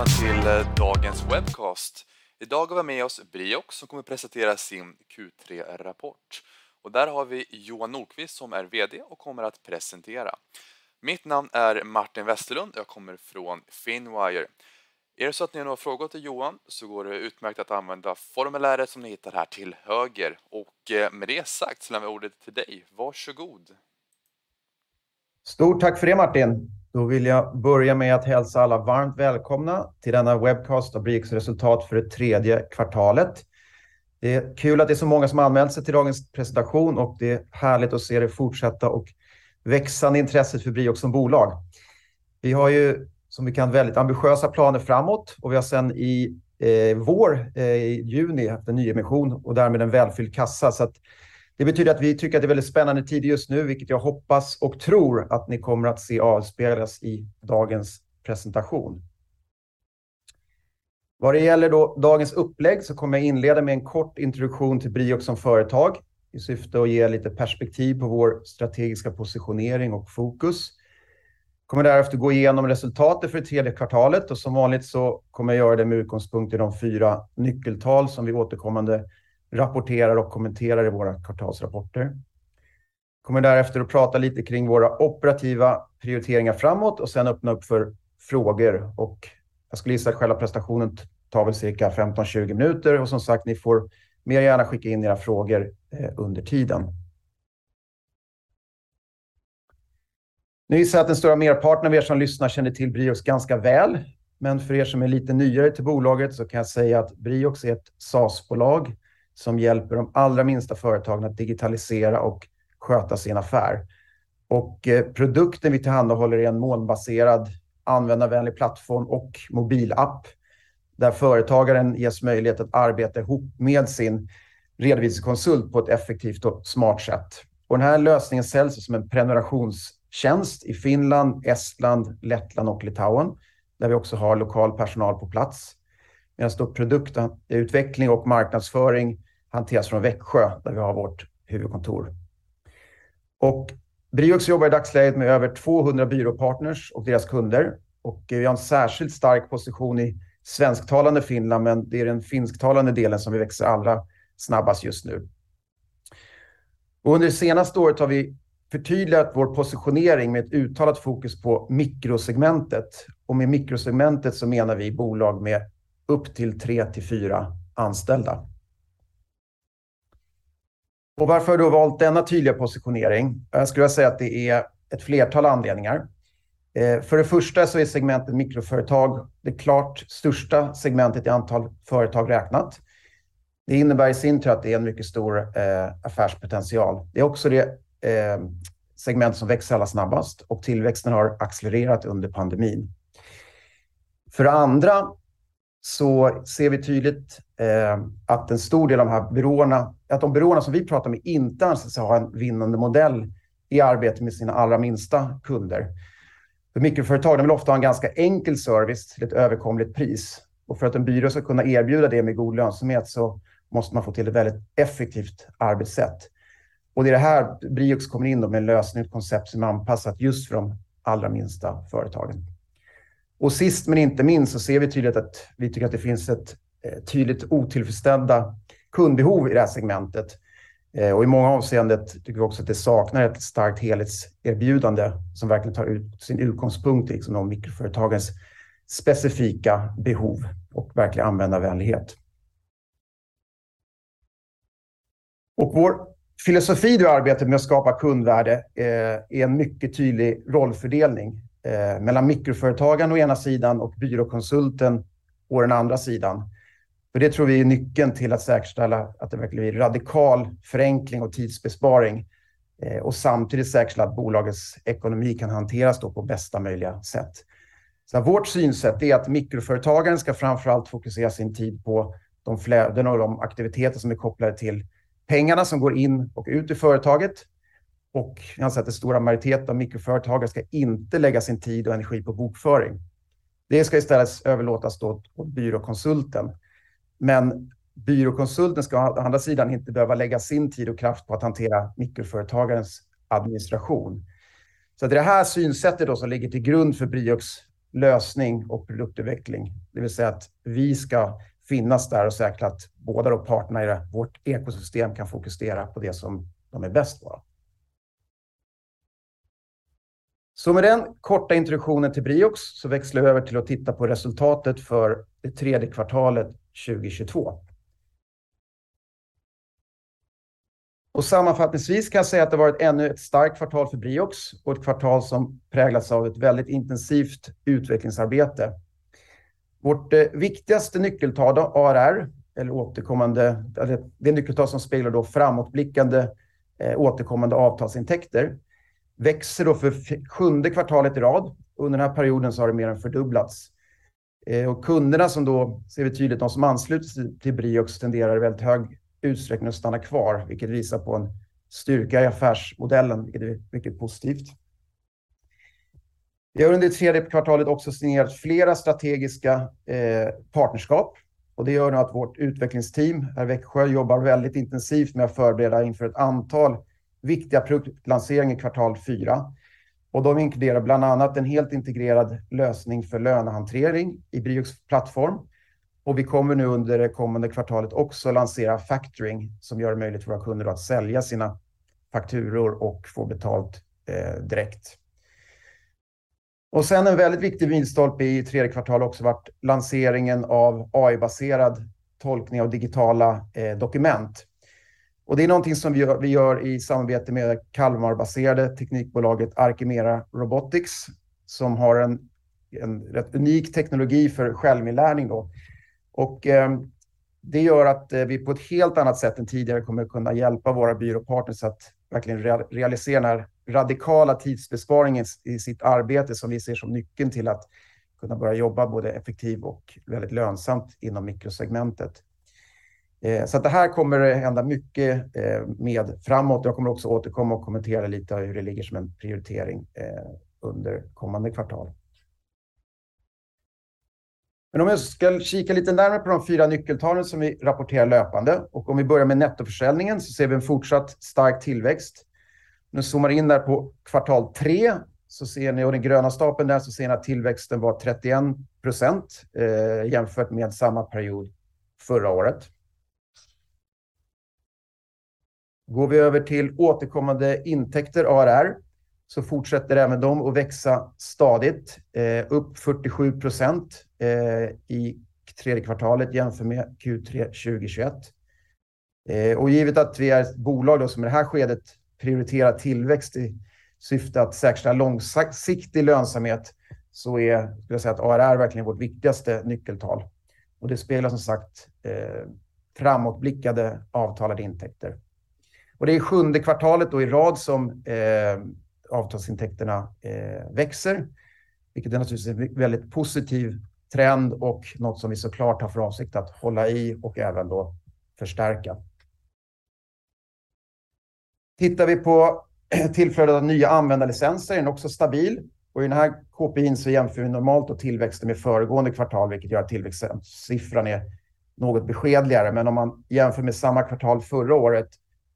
välkomna till eh, dagens webcast. Idag har vi med oss Briox som kommer presentera sin Q3-rapport. Och där har vi Johan Nordqvist som är VD och kommer att presentera. Mitt namn är Martin Westerlund och jag kommer från Finwire. Är det så att ni har några frågor till Johan så går det utmärkt att använda formuläret som ni hittar här till höger. Och eh, med det sagt så lämnar jag ordet till dig. Varsågod. Stort tack för det Martin. Då vill jag börja med att hälsa alla varmt välkomna till denna webcast av Briks resultat för det tredje kvartalet. Det är kul att det är så många som anmält sig till dagens presentation och det är härligt att se det fortsätta och växande intresset för Briox som bolag. Vi har ju som vi kan väldigt ambitiösa planer framåt och vi har sedan i eh, vår, eh, i juni, haft en nyemission och därmed en välfylld kassa. Så det betyder att vi tycker att det är väldigt spännande tid just nu, vilket jag hoppas och tror att ni kommer att se avspeglas i dagens presentation. Vad det gäller då dagens upplägg så kommer jag inleda med en kort introduktion till Briox som företag i syfte att ge lite perspektiv på vår strategiska positionering och fokus. Kommer därefter gå igenom resultatet för det tredje kvartalet och som vanligt så kommer jag göra det med utgångspunkt i de fyra nyckeltal som vi återkommande rapporterar och kommenterar i våra kvartalsrapporter. Kommer därefter att prata lite kring våra operativa prioriteringar framåt och sen öppna upp för frågor. Och jag skulle gissa att själva presentationen tar väl cirka 15-20 minuter och som sagt, ni får mer gärna skicka in era frågor eh, under tiden. Nu gissar jag att den stora merparten av er som lyssnar känner till Briox ganska väl, men för er som är lite nyare till bolaget så kan jag säga att Briox är ett SaaS-bolag som hjälper de allra minsta företagen att digitalisera och sköta sin affär. Eh, produkten vi tillhandahåller är en molnbaserad, användarvänlig plattform och mobilapp där företagaren ges möjlighet att arbeta ihop med sin redovisningskonsult på ett effektivt och smart sätt. Den här lösningen säljs som en prenumerationstjänst i Finland, Estland, Lettland och Litauen, där vi också har lokal personal på plats. Medan produktutveckling och marknadsföring hanteras från Växjö, där vi har vårt huvudkontor. Briox jobbar i dagsläget med över 200 byråpartners och deras kunder. Vi har en särskilt stark position i svensktalande Finland, men det är den finsktalande delen som vi växer allra snabbast just nu. Under det senaste året har vi förtydligat vår positionering med ett uttalat fokus på mikrosegmentet. Med mikrosegmentet så menar vi bolag med upp till tre till fyra anställda. Varför har jag då valt denna tydliga positionering? Jag skulle säga att det är ett flertal anledningar. Eh, för det första så är segmentet mikroföretag det klart största segmentet i antal företag räknat. Det innebär i sin tur att det är en mycket stor eh, affärspotential. Det är också det eh, segment som växer allra snabbast och tillväxten har accelererat under pandemin. För det andra så ser vi tydligt att en stor del av de här byråerna, att de byråerna som vi pratar med inte anser sig ha en vinnande modell i arbete med sina allra minsta kunder. För mikroföretag, de vill ofta ha en ganska enkel service till ett överkomligt pris. För att en byrå ska kunna erbjuda det med god lönsamhet så måste man få till ett väldigt effektivt arbetssätt. Det är det här Briox kommer in med en lösning, ett koncept som är anpassat just för de allra minsta företagen. Sist men inte minst så ser vi tydligt att vi tycker att det finns ett eh, tydligt otillfredsställda kundbehov i det här segmentet. Eh, och I många avseenden tycker vi också att det saknar ett starkt helhetserbjudande som verkligen tar ut sin utgångspunkt i liksom de mikroföretagens specifika behov och verklig användarvänlighet. Och Vår filosofi i arbetet med att skapa kundvärde eh, är en mycket tydlig rollfördelning eh, mellan mikroföretagaren å ena sidan och byråkonsulten å den andra sidan. För det tror vi är nyckeln till att säkerställa att det verkligen blir radikal förenkling och tidsbesparing eh, och samtidigt säkerställa att bolagets ekonomi kan hanteras på bästa möjliga sätt. Vårt synsätt är att mikroföretagaren ska framför allt fokusera sin tid på de flöden och de aktiviteter som är kopplade till pengarna som går in och ut ur företaget. Och Jag anser att den stora majoriteten av mikroföretagare ska inte lägga sin tid och energi på bokföring. Det ska istället överlåtas åt byråkonsulten. Men byråkonsulten ska å andra sidan inte behöva lägga sin tid och kraft på att hantera mikroföretagarens administration. Det är det här synsättet som ligger till grund för Briox lösning och produktutveckling. Det vill säga att vi ska finnas där och säkra att båda parterna i vårt ekosystem kan fokusera på det som de är bäst på. Så med den korta introduktionen till Briox så växlar vi över till att titta på resultatet för det tredje kvartalet 2022. Och Sammanfattningsvis kan jag säga att det varit ännu ett starkt kvartal för Briox och ett kvartal som präglats av ett väldigt intensivt utvecklingsarbete. Vårt eh, viktigaste nyckeltal, ARR, eller återkommande, det nyckeltal som speglar då framåtblickande eh, återkommande avtalsintäkter, växer då för sjunde kvartalet i rad. Under den här perioden så har det mer än fördubblats. Eh, kunderna som då ser vi tydligt, de som ansluter till Briox tenderar i väldigt hög utsträckning att stanna kvar, vilket visar på en styrka i affärsmodellen, vilket är mycket positivt. Vi har under det tredje kvartalet också signerat flera strategiska eh, partnerskap och det gör nu att vårt utvecklingsteam här i Växjö jobbar väldigt intensivt med att förbereda inför ett antal viktiga produktlanseringar i kvartal fyra. De inkluderar bland annat en helt integrerad lösning för lönehantering i Briox plattform. Vi kommer nu under det kommande kvartalet också lansera factoring som gör det möjligt för våra kunder att sälja sina fakturor och få betalt eh, direkt. Sen en väldigt viktig milstolpe i tredje kvartal har också varit lanseringen av AI-baserad tolkning av digitala eh, dokument. Det är någonting som vi gör i samarbete med Kalmarbaserade teknikbolaget Arkimera Robotics, som har en rätt unik teknologi för självinlärning då. Ehm, det gör att eh, vi på ett helt annat sätt än tidigare kommer att kunna hjälpa våra byråpartners att verkligen realisera den här radikala tidsbesparingen i sitt arbete som vi ser som nyckeln till att kunna börja jobba både effektivt och väldigt lönsamt inom mikrosegmentet. Eh, så Det här kommer att hända mycket eh, med framåt. Jag kommer också återkomma och kommentera lite hur det ligger som en prioritering eh, under kommande kvartal. Men Om jag ska kika lite närmare på de fyra nyckeltalen som vi rapporterar löpande och om vi börjar med nettoförsäljningen så ser vi en fortsatt stark tillväxt. Nu zoomar in där på kvartal tre så ser ni och den gröna stapeln där så ser ni att tillväxten var 31 procent jämfört med samma period förra året. Går vi över till återkommande intäkter, ARR, så fortsätter även de att växa stadigt, eh, upp 47 procent eh, i tredje kvartalet jämfört med Q3 2021. Eh, och Givet att vi är ett bolag då som i det här skedet prioriterar tillväxt i syfte att säkra långsiktig lönsamhet så är, skulle jag säga att ARR verkligen vårt viktigaste nyckeltal. Och Det speglar som sagt framåtblickade avtalade intäkter. Det är sjunde kvartalet då i rad som eh, avtalsintäkterna eh, växer, vilket är naturligtvis en väldigt positiv trend och något som vi såklart har för avsikt att hålla i och även då förstärka. Tittar vi på tillflödet av nya användarlicenser är den också stabil och i den här KPI:n så jämför vi normalt då tillväxten med föregående kvartal, vilket gör att tillväxtsiffran är något beskedligare. Men om man jämför med samma kvartal förra året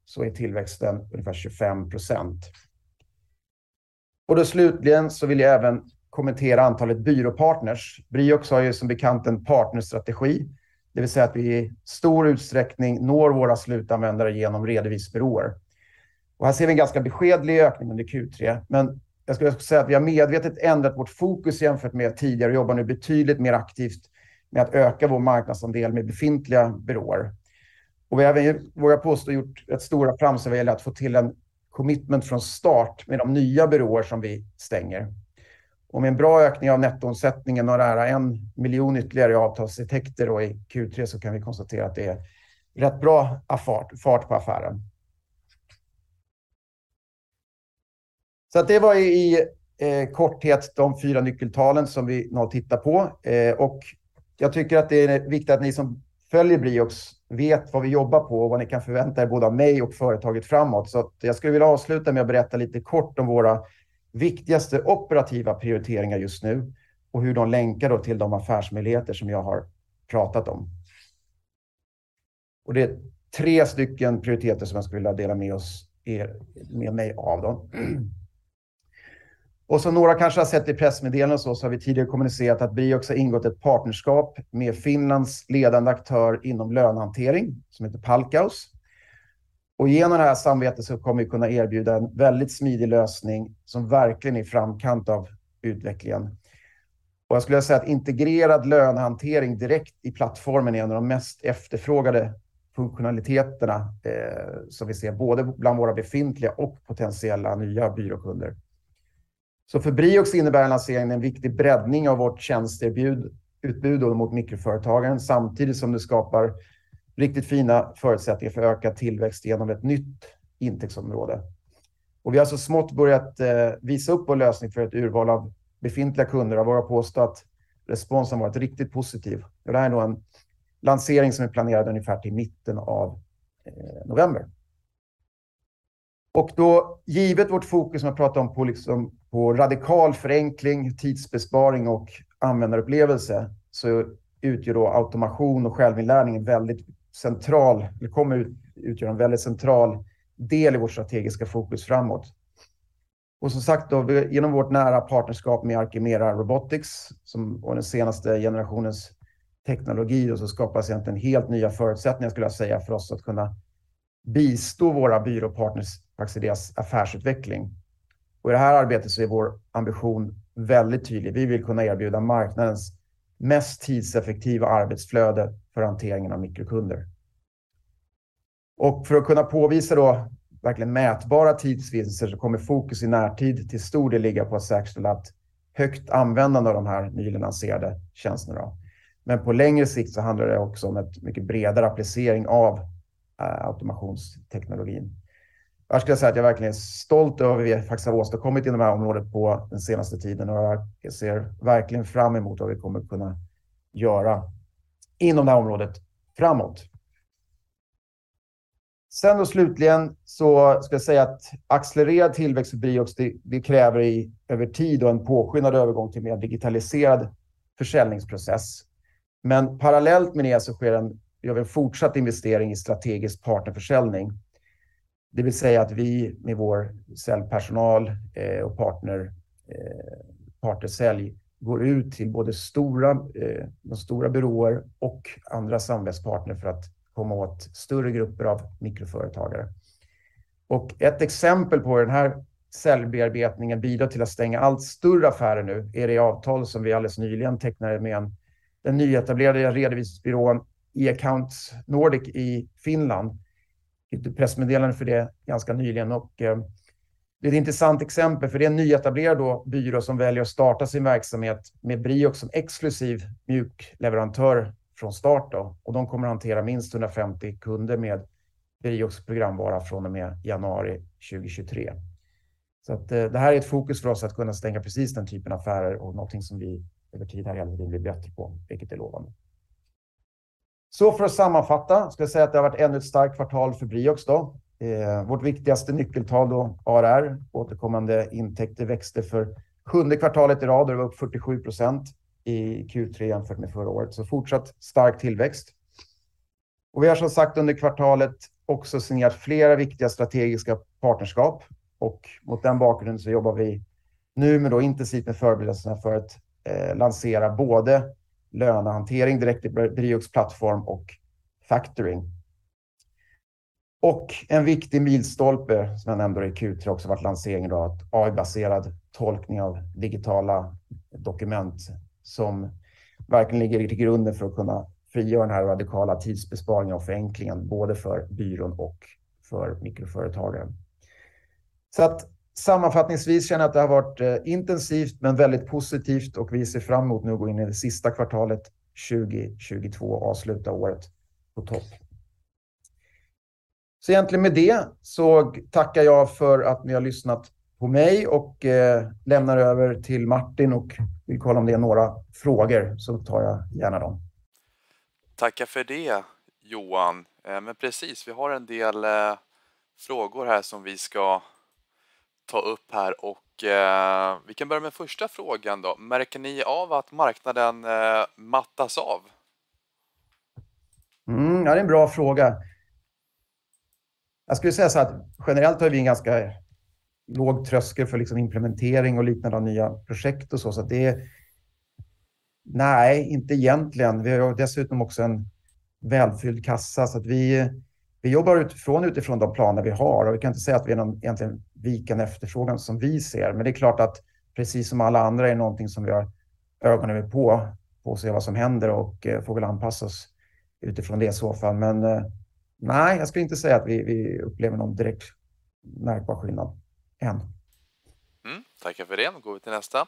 så är tillväxten ungefär 25%. Då slutligen så vill jag även kommentera antalet byråpartners. Briox har ju som bekant en partnerstrategi, det vill säga att vi i stor utsträckning når våra slutanvändare genom redovisningsbyråer. Här ser vi en ganska beskedlig ökning under Q3, men jag skulle säga att vi har medvetet ändrat vårt fokus jämfört med tidigare och jobbar nu betydligt mer aktivt med att öka vår marknadsandel med befintliga byråer. Och Vi har även, vågar jag påstå, gjort rätt stora framsteg vad gäller att få till en commitment från start med de nya byråer som vi stänger. Och Med en bra ökning av nettoomsättningen och nära en miljon ytterligare i avtalsintäkter och i Q3 så kan vi konstatera att det är rätt bra fart på affären. Så Det var i eh, korthet de fyra nyckeltalen som vi nu tittar på. Eh, och Jag tycker att det är viktigt att ni som följer Briox vet vad vi jobbar på och vad ni kan förvänta er både av mig och företaget framåt. Så Jag skulle vilja avsluta med att berätta lite kort om våra viktigaste operativa prioriteringar just nu och hur de länkar då till de affärsmöjligheter som jag har pratat om. Och Det är tre stycken prioriteter som jag skulle vilja dela med mig av då. Och som några kanske har sett i pressmeddelanden så, så har vi tidigare kommunicerat att Briox har ingått ett partnerskap med Finlands ledande aktör inom lönehantering som heter Palkaus. Och genom det här samarbetet så kommer vi kunna erbjuda en väldigt smidig lösning som verkligen är i framkant av utvecklingen. Och jag skulle säga att integrerad lönehantering direkt i plattformen är en av de mest efterfrågade funktionaliteterna eh, som vi ser både bland våra befintliga och potentiella nya byråkunder. Så för Briox innebär lanseringen en viktig breddning av vårt tjänsteutbud mot mikroföretagaren samtidigt som det skapar riktigt fina förutsättningar för ökad tillväxt genom ett nytt intäktsområde. Och vi har så smått börjat eh, visa upp vår lösning för ett urval av befintliga kunder och vågar påstå att responsen varit riktigt positiv. Det här är nog en lansering som är planerad ungefär till mitten av eh, november. Och då, givet vårt fokus som jag pratade om på, liksom, på radikal förenkling, tidsbesparing och användarupplevelse, så utgör då automation och självinlärning en väldigt central, eller kommer ut, utgöra en väldigt central del i vårt strategiska fokus framåt. Och som sagt, då, genom vårt nära partnerskap med Arkimera Robotics, som och den senaste generationens teknologi, då, så skapas egentligen helt nya förutsättningar skulle jag säga för oss att kunna bistå våra byråpartners faktiskt i deras affärsutveckling. Och I det här arbetet så är vår ambition väldigt tydlig. Vi vill kunna erbjuda marknadens mest tidseffektiva arbetsflöde för hanteringen av mikrokunder. Och för att kunna påvisa då verkligen mätbara tidsvinster så kommer fokus i närtid till stor del ligga på att säkerställa ett högt användande av de här nyligen lanserade tjänsterna. Men på längre sikt så handlar det också om ett mycket bredare applicering av Eh, automationsteknologin. Jag skulle säga att jag verkligen är stolt över vad vi faktiskt har åstadkommit inom det här området på den senaste tiden och jag ser verkligen fram emot vad vi kommer kunna göra inom det här området framåt. Sen då slutligen så ska jag säga att accelererad tillväxt för Briox, det, det kräver i, över tid och en påskyndad övergång till mer digitaliserad försäljningsprocess. Men parallellt med det så sker en, gör vi en fortsatt investering i strategisk partnerförsäljning. Det vill säga att vi med vår säljpersonal eh, och partner, eh, partnersälj går ut till både stora, eh, de stora byråer och andra samarbetspartner för att komma åt större grupper av mikroföretagare. Och ett exempel på den här säljbearbetningen bidrar till att stänga allt större affärer nu är det avtal som vi alldeles nyligen tecknade med en, den nyetablerade redovisningsbyrån e-accounts Nordic i Finland. Ett pressmeddelande för det ganska nyligen och eh, det är ett intressant exempel för det är en nyetablerad då, byrå som väljer att starta sin verksamhet med Briox som exklusiv mjukleverantör från start. Då. Och de kommer att hantera minst 150 kunder med Briox programvara från och med januari 2023. Så att, eh, det här är ett fokus för oss att kunna stänga precis den typen av affärer och någonting som vi över tid här hela tiden blir bättre på, vilket är lovande. Så för att sammanfatta ska jag säga att det har varit ännu ett starkt kvartal för Briox. Då. Eh, vårt viktigaste nyckeltal då, ARR, återkommande intäkter, växte för sjunde kvartalet i rad och det var upp 47 procent i Q3 jämfört med förra året. Så fortsatt stark tillväxt. Och vi har som sagt under kvartalet också signerat flera viktiga strategiska partnerskap och mot den bakgrunden så jobbar vi nu med då intensivt med förberedelserna för att eh, lansera både lönehantering direkt i Briox plattform och factoring. Och en viktig milstolpe som jag nämnde i Q3 också varit lanseringen av AI-baserad tolkning av digitala dokument som verkligen ligger till grunden för att kunna frigöra den här radikala tidsbesparingen och förenklingen både för byrån och för mikroföretagaren. Så att sammanfattningsvis känner jag att det har varit eh, intensivt men väldigt positivt och vi ser fram emot nu att gå in i det sista kvartalet 2022 och avsluta året på topp. Så egentligen med det så tackar jag för att ni har lyssnat på mig och eh, lämnar över till Martin och vill kolla om det är några frågor så tar jag gärna dem. Tackar för det Johan. Eh, men precis, vi har en del eh, frågor här som vi ska ta upp här och eh, vi kan börja med första frågan då. Märker ni av att marknaden eh, mattas av? Mm, ja, det är en bra fråga. Jag skulle säga så att generellt har vi en ganska låg tröskel för liksom implementering och liknande av nya projekt och så. Så det är... Nej, inte egentligen. Vi har dessutom också en välfylld kassa så att vi, vi jobbar utifrån, utifrån de planer vi har och vi kan inte säga att vi är någon egentligen vikande efterfrågan som vi ser. Men det är klart att precis som alla andra är någonting som vi har ögonen på, på att se vad som händer och eh, får väl anpassa oss utifrån det i så fall. Men eh, nej, jag skulle inte säga att vi, vi upplever någon direkt märkbar skillnad än. Mm, tackar för det. Då går vi till nästa.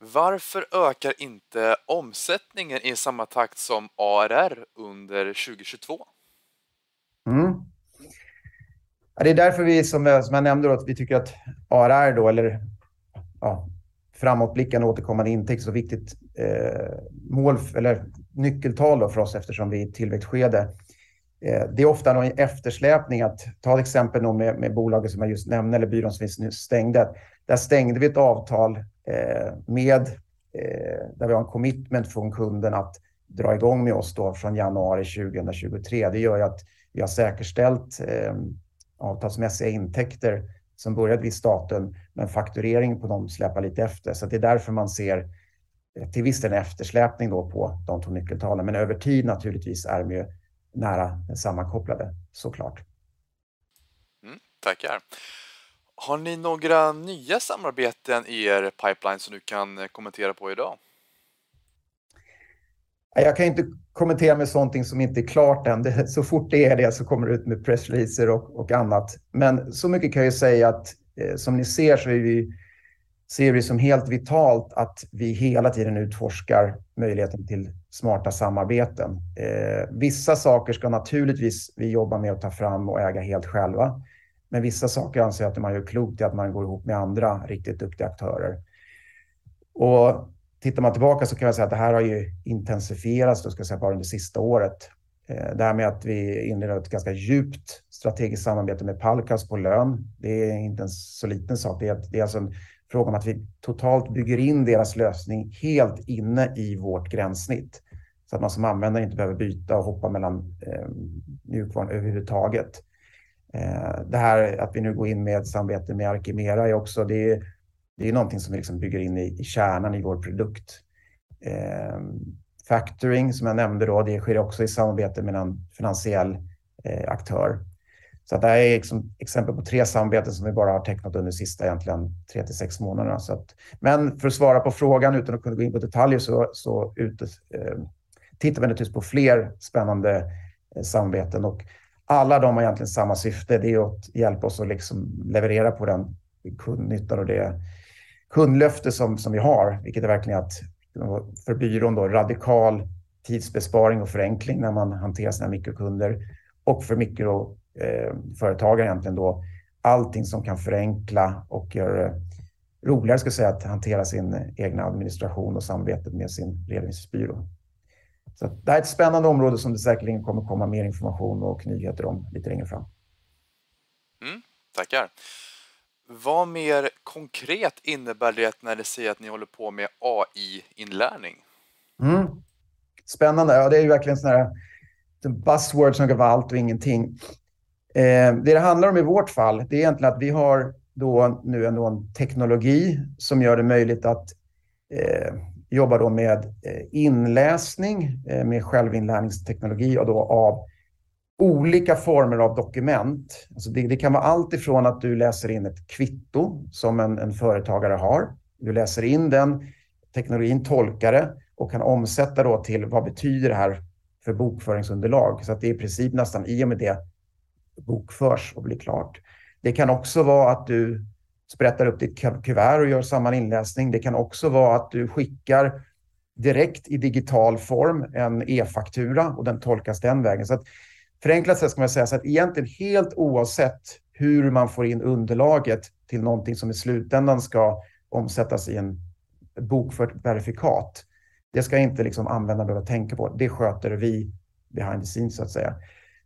Varför ökar inte omsättningen i samma takt som ARR under 2022? Mm. Ja, det är därför vi, som jag, som jag nämnde, då, att vi tycker att ARR, då, eller ja, framåtblickande återkommande intäkt, så viktigt eh, mål eller nyckeltal då för oss eftersom vi är i tillväxtskede. Eh, det är ofta en eftersläpning. Att, ta ett exempel med, med bolaget som jag just nämnde, eller byrån som vi stängde. Där stängde vi ett avtal eh, med, eh, där vi har en commitment från kunden att dra igång med oss då från januari 2023. Det gör ju att vi har säkerställt eh, avtalsmässiga intäkter som började vid staten, men faktureringen på dem släpar lite efter. Så det är därför man ser eh, till viss del en eftersläpning då på de två nyckeltalen. Men över tid naturligtvis är de ju nära sammankopplade såklart. Mm, tackar. Har ni några nya samarbeten i er pipeline som du kan eh, kommentera på idag? Jag kan inte kommentera med sånt som inte är klart än. så fort det är det så kommer det ut med pressreleaser och, och annat. Men så mycket kan jag säga att eh, som ni ser så är vi, ser vi som helt vitalt att vi hela tiden utforskar möjligheten till smarta samarbeten. Eh, vissa saker ska naturligtvis vi jobba med att ta fram och äga helt själva. Men vissa saker anser jag att man gör klokt i att man går ihop med andra riktigt duktiga aktörer. Och tittar man tillbaka så kan jag säga att det här har ju intensifierats då ska jag säga, bara under sista året. Eh, det här med att vi inleder ett ganska djupt strategiskt samarbete med Palkas på lön. Det är inte en så liten sak. Det är, det är alltså en fråga om att vi totalt bygger in deras lösning helt inne i vårt gränssnitt. Så att man som användare inte behöver byta och hoppa mellan eh, mjukvaran överhuvudtaget. Eh, det här att vi nu går in med ett samarbete med Arkimera är också, det är, det är någonting som vi liksom bygger in i, i kärnan i vår produkt. Eh, factoring som jag nämnde då, det sker också i samarbete med en finansiell eh, aktör. Så det här är liksom exempel på tre samarbeten som vi bara har tecknat under de sista egentligen tre till sex månaderna. Så att, men för att svara på frågan utan att kunna gå in på detaljer så, så ut, eh, tittar vi naturligtvis på fler spännande eh, samarbeten och alla de har egentligen samma syfte. Det är att hjälpa oss att liksom leverera på den eh, kundnyttan och det kundlöfte som, som vi har, vilket är verkligen att för byrån då, radikal tidsbesparing och förenkling när man hanterar sina mikrokunder och för mikroföretagare eh, egentligen då allting som kan förenkla och göra det roligare ska säga, att hantera sin egna administration och samarbetet med sin ledningsbyrå. Så det här är ett spännande område som det säkerligen kommer komma mer information och nyheter om lite längre fram. Mm, tackar. Vad mer konkret innebär det när det säger att ni håller på med AI-inlärning? Mm. Spännande. Ja, det är ju verkligen sådana här buzzwords som kan vara allt och ingenting. Eh, det det handlar om i vårt fall, det är egentligen att vi har då nu ändå en teknologi som gör det möjligt att eh, jobba då med eh, inläsning eh, med självinlärningsteknologi och då av olika former av dokument. Alltså det, det, kan vara allt ifrån att du läser in ett kvitto som en, en företagare har. Du läser in den, teknologin tolkar det och kan omsätta då till vad betyder det här för bokföringsunderlag. Så att det är i princip nästan i och med det bokförs och blir klart. Det kan också vara att du sprättar upp ditt kuvert och gör samma inläsning. Det kan också vara att du skickar direkt i digital form en e-faktura och den tolkas den vägen. Så att förenklat sett ska man säga att egentligen helt oavsett hur man får in underlaget till någonting som i slutändan ska omsättas i en bokfört verifikat. Det ska inte liksom användaren behöva tänka på. Det sköter vi behind the scenes så att säga.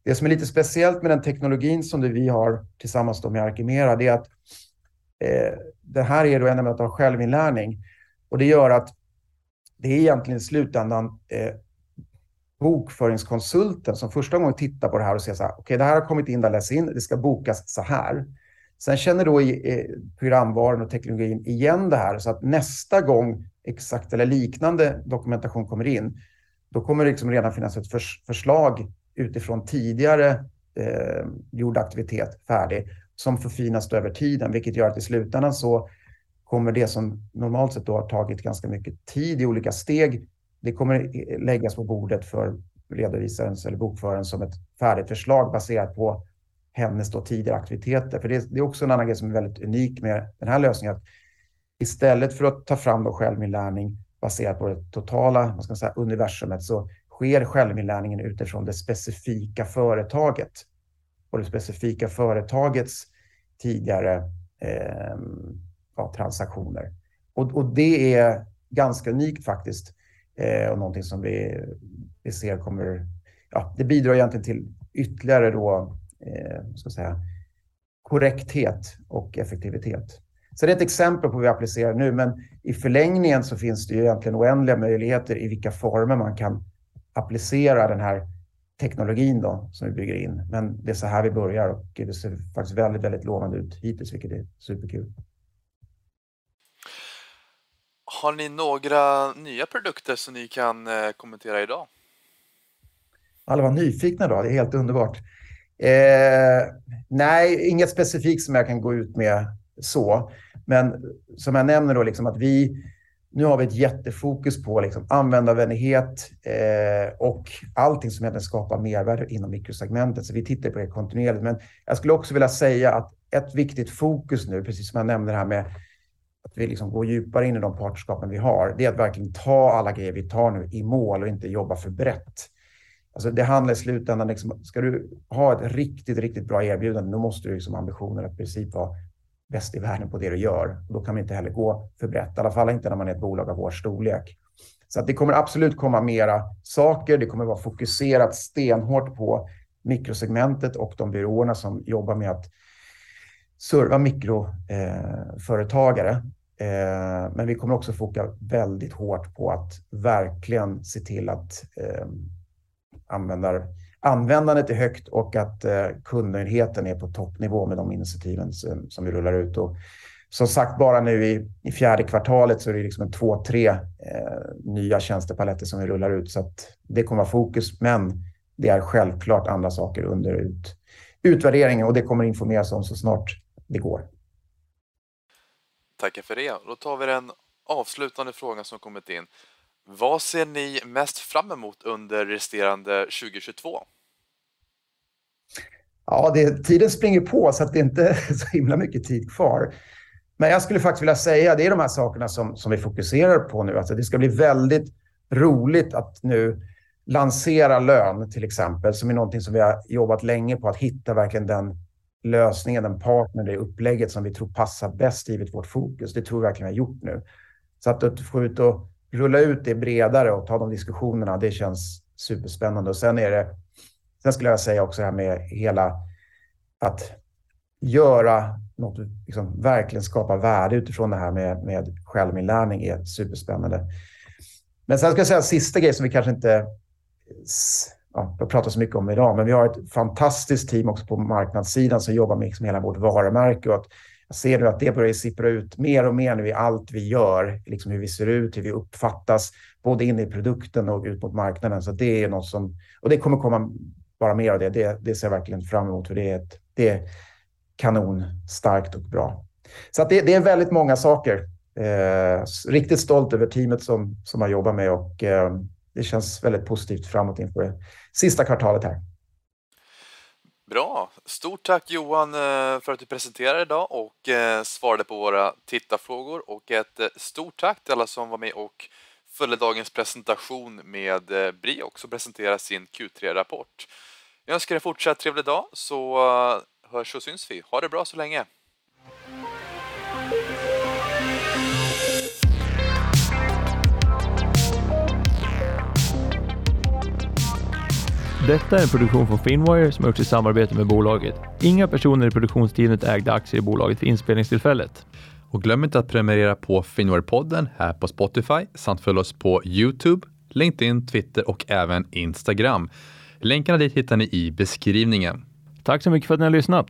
Det som är lite speciellt med den teknologin som vi har tillsammans med Arkimera, det är att Eh, det här är då en av självinlärning och det gör att det är egentligen i slutändan eh, bokföringskonsulten som första gången tittar på det här och säger så här, okej, okay, det här har kommit in, där läs in, det ska bokas så här. Sen känner då programvaran och teknologin igen det här så att nästa gång exakt eller liknande dokumentation kommer in, då kommer det liksom redan finnas ett förs förslag utifrån tidigare eh, gjord aktivitet färdig som förfinas över tiden, vilket gör att i slutändan så kommer det som normalt sett då har tagit ganska mycket tid i olika steg, det kommer läggas på bordet för redovisarens eller bokföraren som ett färdigt förslag baserat på hennes då tidigare aktiviteter. För det, det, är också en annan grej som är väldigt unik med den här lösningen. Att istället för att ta fram då självinlärning baserat på det totala vad ska man säga, universumet så sker självinlärningen utifrån det specifika företaget och det specifika företagets tidigare eh, ja, transaktioner. Och, och, det är ganska unikt faktiskt Eh, och någonting som vi, vi ser kommer... Ja, det bidrar egentligen till ytterligare då, eh, ska säga, korrekthet och effektivitet. Så det är ett exempel på vad vi applicerar nu, men i förlängningen så finns det ju egentligen oändliga möjligheter i vilka former man kan applicera den här teknologin då, som vi bygger in. Men det är så här vi börjar och det ser faktiskt väldigt, väldigt lovande ut hittills, vilket är superkul. Har ni några nya produkter som ni kan eh, kommentera idag? Alla var nyfikna då, det är helt underbart. Eh, nej, inget specifikt som jag kan gå ut med så. Men som jag nämner då, liksom att vi nu har vi ett jättefokus på liksom användarvänlighet eh, och allting som egentligen skapar mervärde inom mikrosegmentet. Så vi tittar på det kontinuerligt. Men jag skulle också vilja säga att ett viktigt fokus nu, precis som jag nämnde det här med att vi liksom går djupare in i de partnerskapen vi har, det är att verkligen ta alla grejer vi tar nu i mål och inte jobba för brett. Alltså det handlar i slutändan, liksom, ska du ha ett riktigt, riktigt bra erbjudande, då måste du liksom ambitionen att i princip vara bäst i världen på det du gör. Då kan man inte heller gå för brett, i alla fall inte när man är ett bolag av vår storlek. Så att det kommer absolut komma mera saker. Det kommer vara fokuserat stenhårt på mikrosegmentet och de byråerna som jobbar med att serva mikroföretagare. Eh, men vi kommer också fokusera väldigt hårt på att verkligen se till att eh, användar, användandet är högt och att eh, kundnöjdheten är på toppnivå med de initiativen som, vi rullar ut. Och som sagt, bara nu i, i fjärde kvartalet så är det liksom två, tre eh, nya tjänstepaletter som vi rullar ut. Så att det kommer vara fokus, men det är självklart andra saker under ut, utvärderingen och det kommer informeras om så snart det går. Tackar för det. Då tar vi den avslutande frågan som kommit in. Vad ser ni mest fram emot under resterande 2022? Ja, det, tiden springer på så att det inte är så himla mycket tid kvar. Men jag skulle faktiskt vilja säga, det är de här sakerna som, som vi fokuserar på nu. Alltså det ska bli väldigt roligt att nu lansera lön till exempel, som är någonting som vi har jobbat länge på, att hitta verkligen den lösningen, den partner, det upplägget som vi tror passar bäst givet vårt fokus. Det tror vi verkligen vi har gjort nu. Så att få ut och rulla ut det bredare och ta de diskussionerna, det känns superspännande. Och sen är det, sen skulle jag säga också det här med hela att göra något, liksom verkligen skapa värde utifrån det här med, med självinlärning är superspännande. Men sen ska jag säga en sista grej som vi kanske inte ja, pratar så mycket om idag, men vi har ett fantastiskt team också på marknadssidan som jobbar med liksom hela vårt varumärke och att jag ser nu att det börjar sippra ut mer och mer nu i allt vi gör, liksom hur vi ser ut, hur vi uppfattas, både in i produkten och ut mot marknaden. Så det är något som, och det kommer komma bara mer av det. Det, det ser jag verkligen fram emot, för det är, ett, det är kanon, starkt och bra. Så det, det, är väldigt många saker. Eh, riktigt stolt över teamet som, som har jobbat med och eh, det känns väldigt positivt framåt inför det sista kvartalet här. Bra! Stort tack Johan eh, för att du presenterade idag och eh, svarade på våra tittarfrågor och ett eh, stort tack till alla som var med och följde dagens presentation med Briox och presenterar sin Q3-rapport. Jag önskar er fortsatt trevlig dag så hörs och syns vi. Ha det bra så länge! Detta är en produktion från Finwire som har gjorts i samarbete med bolaget. Inga personer i produktionsteamet ägde aktier i bolaget vid inspelningstillfället. Och glöm inte att prenumerera på Finwire-podden här på Spotify samt följ oss på Youtube, LinkedIn, Twitter och även Instagram. Länkarna dit hittar ni i beskrivningen. Tack så mycket för att ni har lyssnat.